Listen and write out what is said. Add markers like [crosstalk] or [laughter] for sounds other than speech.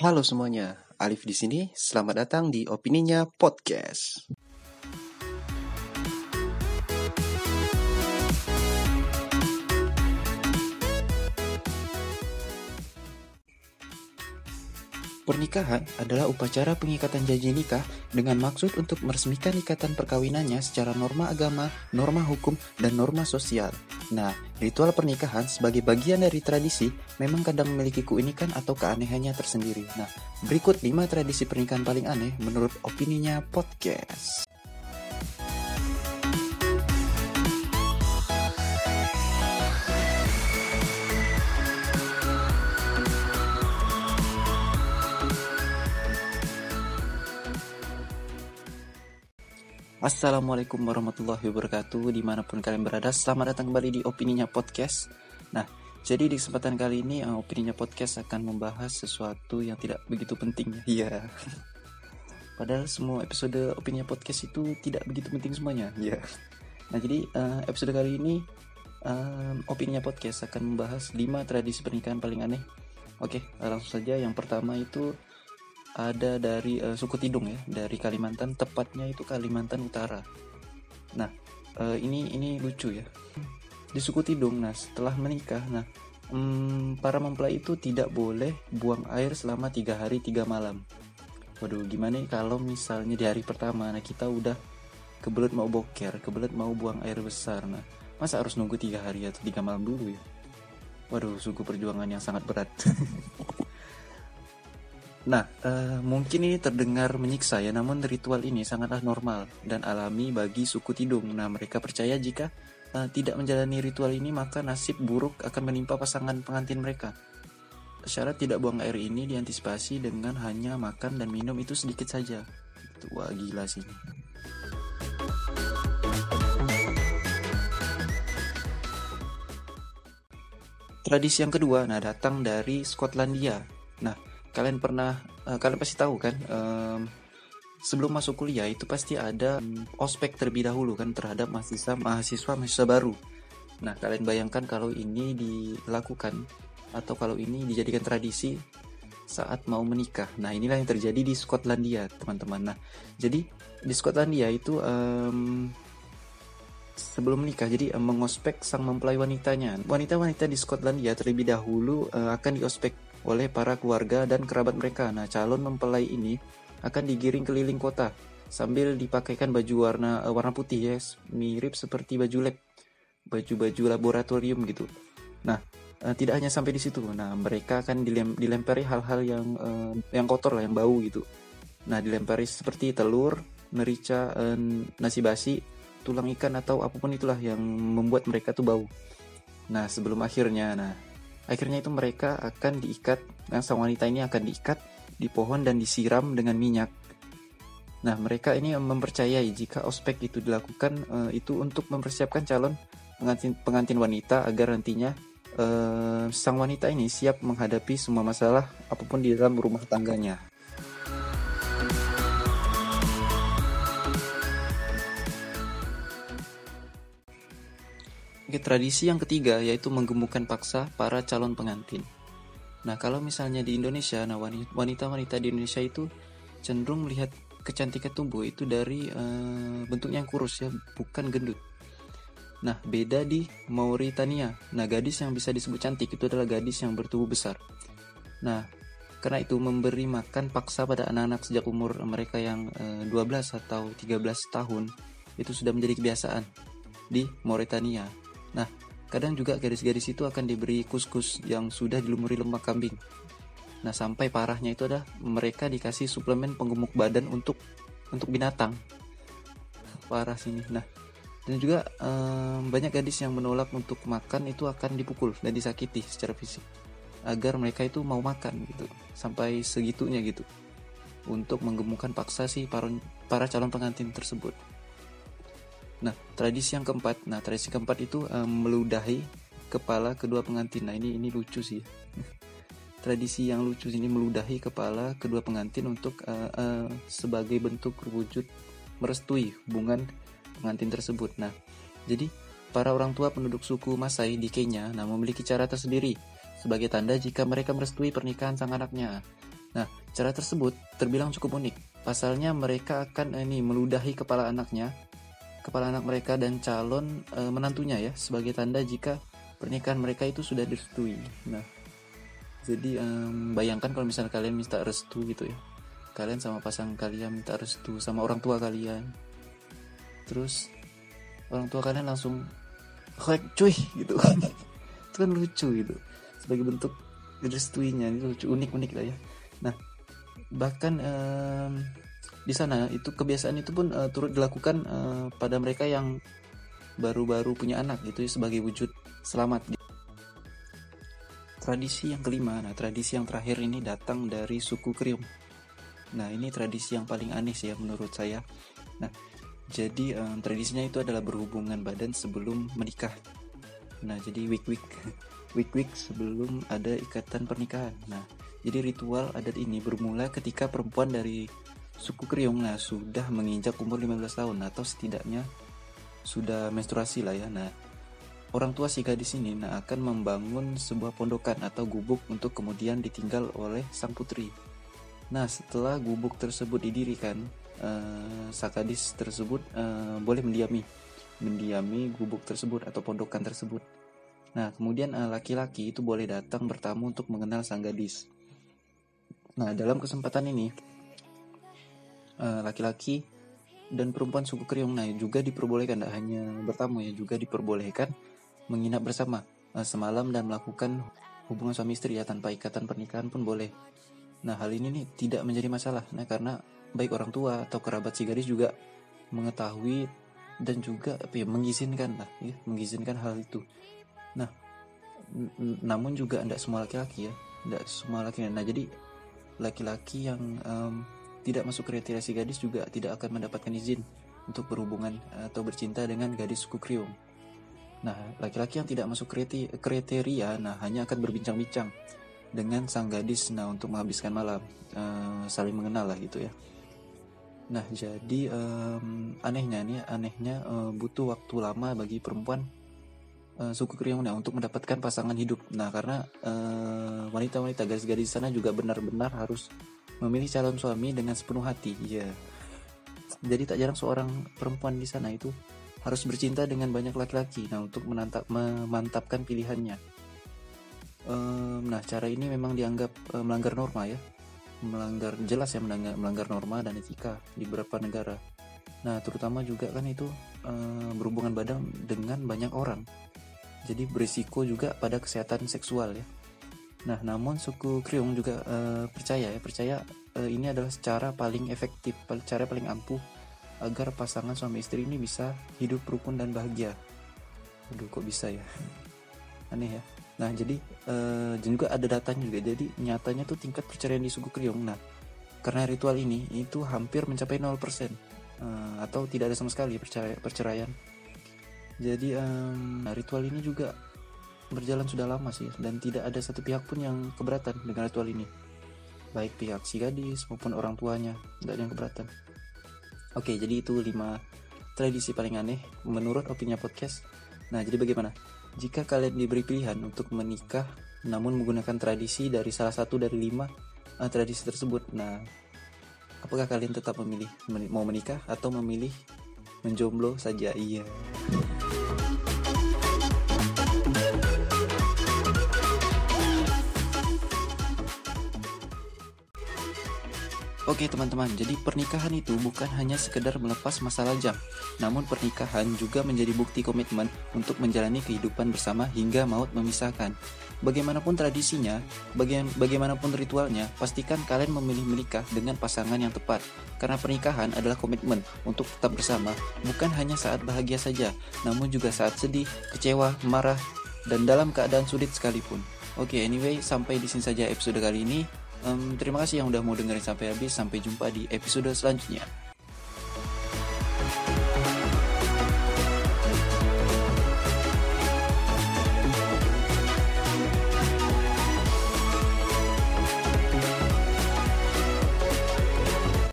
Halo semuanya, Alif di sini. Selamat datang di Opininya Podcast. Pernikahan adalah upacara pengikatan janji nikah dengan maksud untuk meresmikan ikatan perkawinannya secara norma agama, norma hukum, dan norma sosial. Nah, ritual pernikahan sebagai bagian dari tradisi memang kadang memiliki keunikan atau keanehannya tersendiri. Nah, berikut 5 tradisi pernikahan paling aneh menurut opininya podcast. Assalamualaikum warahmatullahi wabarakatuh. Di mana pun kalian berada Selamat datang kembali di Opininya Podcast. Nah, jadi di kesempatan kali ini uh, Opininya Podcast akan membahas sesuatu yang tidak begitu penting. Iya. [laughs] Padahal semua episode Opininya Podcast itu tidak begitu penting semuanya. Iya. Nah, jadi uh, episode kali ini um, Opininya Podcast akan membahas 5 tradisi pernikahan paling aneh. Oke, langsung saja. Yang pertama itu ada dari uh, suku Tidung ya, dari Kalimantan, tepatnya itu Kalimantan Utara. Nah, uh, ini ini lucu ya. Di suku Tidung, nah setelah menikah, nah um, para mempelai itu tidak boleh buang air selama tiga hari tiga malam. Waduh, gimana kalau misalnya di hari pertama, nah kita udah kebelet mau boker, kebelet mau buang air besar, nah masa harus nunggu tiga hari atau tiga malam dulu ya? Waduh, suku perjuangan yang sangat berat. [laughs] Nah, uh, mungkin ini terdengar menyiksa ya, namun ritual ini sangatlah normal dan alami bagi suku Tidung. Nah, mereka percaya jika uh, tidak menjalani ritual ini maka nasib buruk akan menimpa pasangan pengantin mereka. Syarat tidak buang air ini diantisipasi dengan hanya makan dan minum itu sedikit saja. Wah gila sih. Tradisi yang kedua, nah datang dari Skotlandia. Nah, kalian pernah uh, kalian pasti tahu kan um, sebelum masuk kuliah itu pasti ada um, ospek terlebih dahulu kan terhadap mahasiswa mahasiswa mahasiswa baru. Nah kalian bayangkan kalau ini dilakukan atau kalau ini dijadikan tradisi saat mau menikah. Nah inilah yang terjadi di Skotlandia teman-teman. Nah jadi di Skotlandia itu um, sebelum menikah jadi um, mengospek sang mempelai wanitanya. Wanita-wanita di Skotlandia terlebih dahulu uh, akan diospek oleh para keluarga dan kerabat mereka. Nah, calon mempelai ini akan digiring keliling kota sambil dipakaikan baju warna uh, warna putih ya, mirip seperti baju lab, baju-baju laboratorium gitu. Nah, uh, tidak hanya sampai di situ. Nah, mereka akan dilem dilempari hal-hal yang uh, yang kotor lah, yang bau gitu. Nah, dilempari seperti telur, merica, uh, nasi basi, tulang ikan atau apa pun itulah yang membuat mereka tuh bau. Nah, sebelum akhirnya, nah Akhirnya itu mereka akan diikat, nah, sang wanita ini akan diikat di pohon dan disiram dengan minyak. Nah, mereka ini mempercayai jika ospek itu dilakukan uh, itu untuk mempersiapkan calon pengantin pengantin wanita agar nantinya uh, sang wanita ini siap menghadapi semua masalah apa pun di dalam rumah tangganya. Oke, tradisi yang ketiga yaitu menggemukkan paksa para calon pengantin. Nah, kalau misalnya di Indonesia, nah wanita-wanita di Indonesia itu cenderung melihat kecantikan tubuh itu dari uh, bentuknya yang kurus ya, bukan gendut. Nah, beda di Mauritania. Nah, gadis yang bisa disebut cantik itu adalah gadis yang bertubuh besar. Nah, karena itu memberi makan paksa pada anak-anak sejak umur mereka yang uh, eh, 12 atau 13 tahun itu sudah menjadi kebiasaan di Mauritania. Nah, kadang juga gadis-gadis itu akan diberi kus-kus yang sudah dilumuri lemak kambing. Nah, sampai parahnya itu adalah mereka dikasih suplemen penggemuk badan untuk untuk binatang. Parah sini. Nah, dan juga um, banyak gadis yang menolak untuk makan itu akan dipukul dan disakiti secara fisik agar mereka itu mau makan gitu sampai segitunya gitu untuk menggemukkan paksa si para calon pengantin tersebut. Nah, tradisi yang keempat, nah tradisi keempat itu um, meludahi kepala kedua pengantin. Nah, ini ini lucu sih. [laughs] tradisi yang lucu ini meludahi kepala kedua pengantin untuk uh, uh, sebagai bentuk wujud merestui hubungan pengantin tersebut. Nah, jadi para orang tua penduduk suku Masai di Kenya nah memiliki cara tersendiri sebagai tanda jika mereka merestui pernikahan sang anaknya. Nah, cara tersebut terbilang cukup unik. Pasalnya mereka akan ini meludahi kepala anaknya, kepala anak mereka dan calon e, menantunya ya sebagai tanda jika pernikahan mereka itu sudah direstui. Nah, jadi um, bayangkan kalau misalnya kalian minta restu gitu ya. Kalian sama pasangan kalian minta restu sama orang tua kalian. Terus orang tua kalian langsung kayak cuy gitu. [laughs] itu kan lucu gitu. Sebagai bentuk direstuinya itu lucu unik-unik lah ya. Nah, bahkan um, di sana itu kebiasaan itu pun uh, turut dilakukan uh, pada mereka yang baru-baru punya anak gitu sebagai wujud selamat. Tradisi yang kelima, nah tradisi yang terakhir ini datang dari suku Krium. Nah ini tradisi yang paling aneh sih ya menurut saya. Nah jadi um, tradisinya itu adalah berhubungan badan sebelum menikah. Nah jadi week week week week sebelum ada ikatan pernikahan. Nah jadi ritual adat ini bermula ketika perempuan dari suku Kriong nah sudah menginjak umur 15 tahun atau setidaknya sudah menstruasi lah ya. Nah, orang tua si gadis ini nah akan membangun sebuah pondokan atau gubuk untuk kemudian ditinggal oleh sang putri. Nah, setelah gubuk tersebut didirikan, sang gadis tersebut uh, boleh mendiami mendiami gubuk tersebut atau pondokan tersebut. Nah, kemudian laki laki-laki itu boleh datang bertamu untuk mengenal sang gadis. Nah, dalam kesempatan ini, eh, laki-laki dan perempuan suku Kriong nah juga diperbolehkan tidak hanya bertamu ya juga diperbolehkan menginap bersama eh, semalam dan melakukan hubungan suami istri ya tanpa ikatan pernikahan pun boleh. Nah hal ini nih tidak menjadi masalah nah karena baik orang tua atau kerabat si gadis juga mengetahui dan juga apa ya mengizinkan lah ya mengizinkan hal itu. Nah namun juga tidak semua laki-laki ya tidak semua laki-laki. Nah jadi laki-laki yang um, tidak masuk kriteria si gadis juga tidak akan mendapatkan izin untuk berhubungan atau bercinta dengan gadis suku Kriung. Nah, laki-laki yang tidak masuk kriteria, nah hanya akan berbincang-bincang dengan sang gadis, nah untuk menghabiskan malam, uh, saling mengenal lah gitu ya. Nah, jadi um, anehnya nih, anehnya uh, butuh waktu lama bagi perempuan uh, suku Kriung nah, untuk mendapatkan pasangan hidup. Nah, karena wanita-wanita uh, gadis-gadis sana juga benar-benar harus memilih calon suami dengan sepenuh hati. Iya. Jadi tak jarang seorang perempuan di sana itu harus bercinta dengan banyak laki-laki. Nah, untuk menantap memantapkan pilihannya. Um, nah, cara ini memang dianggap um, melanggar norma ya. Melanggar jelas ya melanggar, melanggar norma dan etika di beberapa negara. Nah, terutama juga kan itu um, berhubungan badan dengan banyak orang jadi berisiko juga pada kesehatan seksual ya. Nah, namun suku Kriung juga uh, percaya ya, percaya uh, ini adalah cara paling efektif, cara paling ampuh agar pasangan suami istri ini bisa hidup rukun dan bahagia. Aduh, kok bisa ya? [laughs] Aneh ya. Nah, jadi uh, juga ada datanya juga. Jadi nyatanya tuh tingkat perceraian di suku Kriung. Nah, karena ritual ini itu hampir mencapai 0% uh, atau tidak ada sama sekali perceraian jadi um, ritual ini juga berjalan sudah lama sih dan tidak ada satu pihak pun yang keberatan dengan ritual ini. Baik pihak si gadis maupun orang tuanya tidak ada yang keberatan. Oke, jadi itu 5 tradisi paling aneh menurut opini podcast. Nah, jadi bagaimana? Jika kalian diberi pilihan untuk menikah namun menggunakan tradisi dari salah satu dari lima uh, tradisi tersebut, nah apakah kalian tetap memilih mau menikah atau memilih menjomblo saja? Iya. Oke teman-teman, jadi pernikahan itu bukan hanya sekedar melepas masa lajang, namun pernikahan juga menjadi bukti komitmen untuk menjalani kehidupan bersama hingga maut memisahkan. Bagaimanapun tradisinya, baga bagaimanapun ritualnya, pastikan kalian memilih menikah dengan pasangan yang tepat. Karena pernikahan adalah komitmen untuk tetap bersama, bukan hanya saat bahagia saja, namun juga saat sedih, kecewa, marah, dan dalam keadaan sulit sekalipun. Oke, anyway, sampai di sini saja episode kali ini. Um, terima kasih yang udah mau dengerin sampai habis. Sampai jumpa di episode selanjutnya.